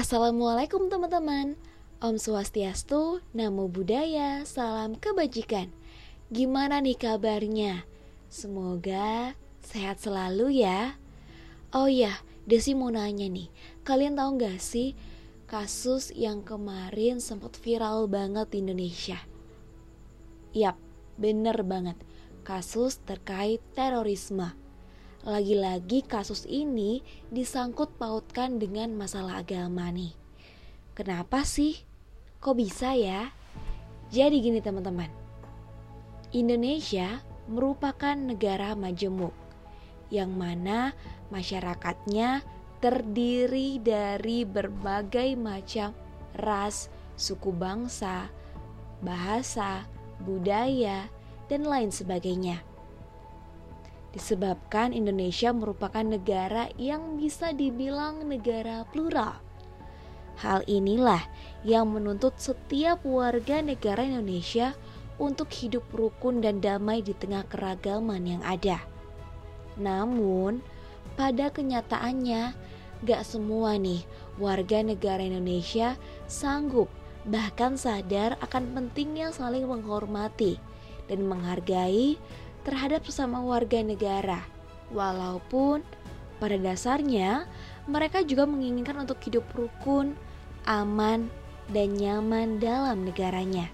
Assalamualaikum teman-teman. Om Swastiastu, Namo Buddhaya, Salam Kebajikan. Gimana nih kabarnya? Semoga sehat selalu ya. Oh ya, Desi mau nanya nih. Kalian tahu gak sih kasus yang kemarin sempat viral banget di Indonesia? Yap, bener banget. Kasus terkait terorisme lagi-lagi kasus ini disangkut pautkan dengan masalah agama nih. Kenapa sih? Kok bisa ya? Jadi gini teman-teman. Indonesia merupakan negara majemuk yang mana masyarakatnya terdiri dari berbagai macam ras, suku bangsa, bahasa, budaya, dan lain sebagainya disebabkan Indonesia merupakan negara yang bisa dibilang negara plural. Hal inilah yang menuntut setiap warga negara Indonesia untuk hidup rukun dan damai di tengah keragaman yang ada. Namun, pada kenyataannya, gak semua nih warga negara Indonesia sanggup bahkan sadar akan pentingnya saling menghormati dan menghargai terhadap sesama warga negara. Walaupun pada dasarnya mereka juga menginginkan untuk hidup rukun, aman, dan nyaman dalam negaranya.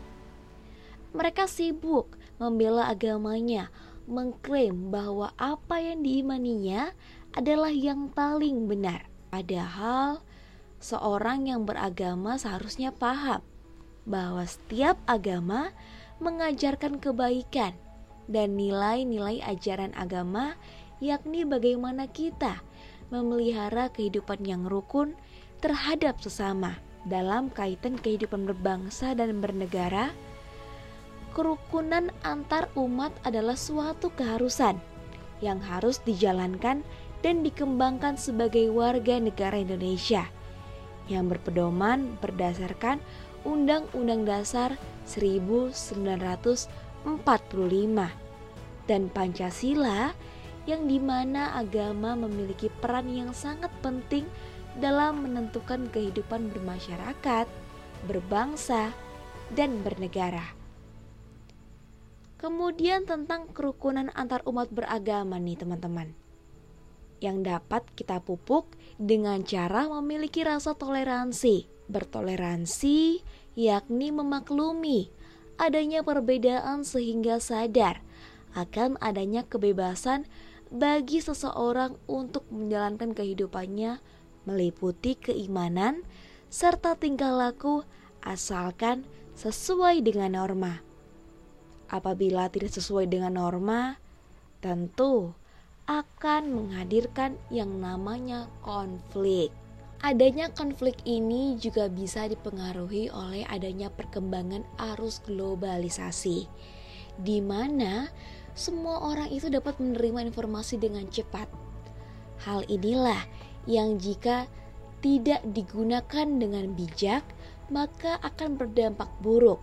Mereka sibuk membela agamanya, mengklaim bahwa apa yang diimaninya adalah yang paling benar. Padahal seorang yang beragama seharusnya paham bahwa setiap agama mengajarkan kebaikan dan nilai-nilai ajaran agama, yakni bagaimana kita memelihara kehidupan yang rukun terhadap sesama dalam kaitan kehidupan berbangsa dan bernegara. Kerukunan antar umat adalah suatu keharusan yang harus dijalankan dan dikembangkan sebagai warga negara Indonesia yang berpedoman berdasarkan Undang-Undang Dasar 1945 dan Pancasila yang di mana agama memiliki peran yang sangat penting dalam menentukan kehidupan bermasyarakat, berbangsa, dan bernegara. Kemudian tentang kerukunan antar umat beragama nih teman-teman Yang dapat kita pupuk dengan cara memiliki rasa toleransi Bertoleransi yakni memaklumi adanya perbedaan sehingga sadar akan adanya kebebasan bagi seseorang untuk menjalankan kehidupannya meliputi keimanan serta tingkah laku asalkan sesuai dengan norma. Apabila tidak sesuai dengan norma, tentu akan menghadirkan yang namanya konflik. Adanya konflik ini juga bisa dipengaruhi oleh adanya perkembangan arus globalisasi, di mana semua orang itu dapat menerima informasi dengan cepat. Hal inilah yang jika tidak digunakan dengan bijak, maka akan berdampak buruk.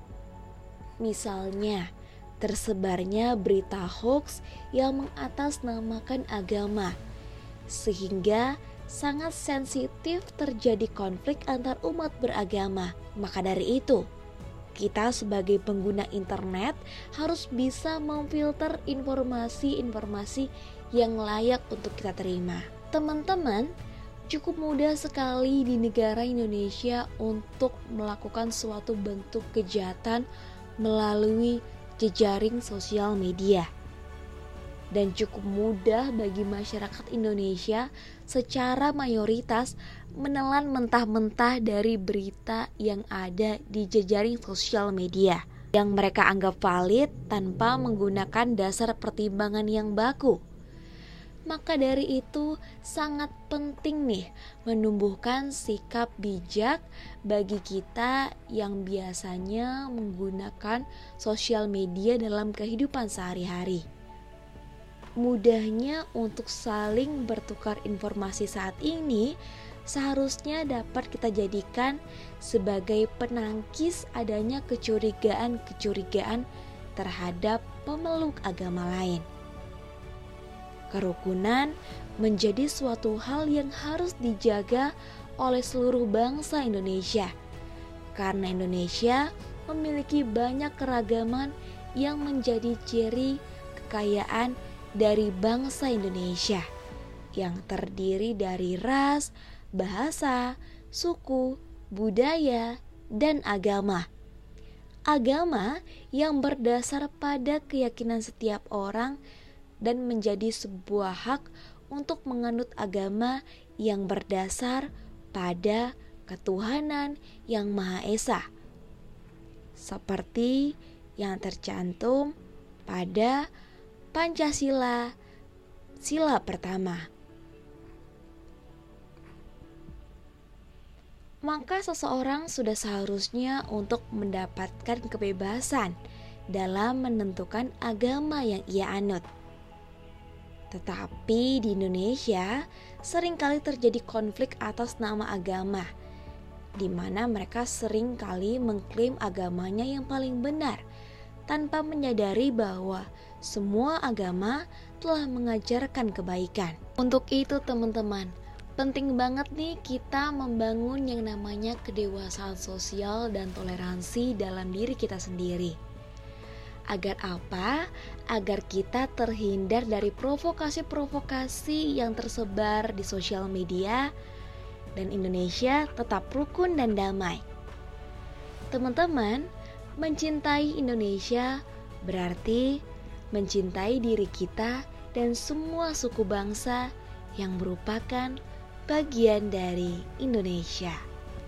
Misalnya, tersebarnya berita hoax yang mengatasnamakan agama, sehingga sangat sensitif terjadi konflik antar umat beragama. Maka dari itu, kita sebagai pengguna internet harus bisa memfilter informasi-informasi yang layak untuk kita terima. Teman-teman, cukup mudah sekali di negara Indonesia untuk melakukan suatu bentuk kejahatan melalui jejaring sosial media dan cukup mudah bagi masyarakat Indonesia secara mayoritas menelan mentah-mentah dari berita yang ada di jejaring sosial media yang mereka anggap valid tanpa menggunakan dasar pertimbangan yang baku. Maka dari itu sangat penting nih menumbuhkan sikap bijak bagi kita yang biasanya menggunakan sosial media dalam kehidupan sehari-hari mudahnya untuk saling bertukar informasi saat ini seharusnya dapat kita jadikan sebagai penangkis adanya kecurigaan-kecurigaan terhadap pemeluk agama lain. Kerukunan menjadi suatu hal yang harus dijaga oleh seluruh bangsa Indonesia. Karena Indonesia memiliki banyak keragaman yang menjadi ciri kekayaan dari bangsa Indonesia yang terdiri dari ras, bahasa, suku, budaya, dan agama. Agama yang berdasar pada keyakinan setiap orang dan menjadi sebuah hak untuk menganut agama yang berdasar pada ketuhanan yang Maha Esa, seperti yang tercantum pada Pancasila, sila pertama. maka seseorang sudah seharusnya untuk mendapatkan kebebasan dalam menentukan agama yang ia anut. Tetapi di Indonesia sering kali terjadi konflik atas nama agama, di mana mereka sering kali mengklaim agamanya yang paling benar tanpa menyadari bahwa semua agama telah mengajarkan kebaikan. Untuk itu, teman-teman, penting banget nih kita membangun yang namanya kedewasaan sosial dan toleransi dalam diri kita sendiri. Agar apa? Agar kita terhindar dari provokasi-provokasi yang tersebar di sosial media dan Indonesia tetap rukun dan damai. Teman-teman, mencintai Indonesia berarti mencintai diri kita dan semua suku bangsa yang merupakan bagian dari Indonesia.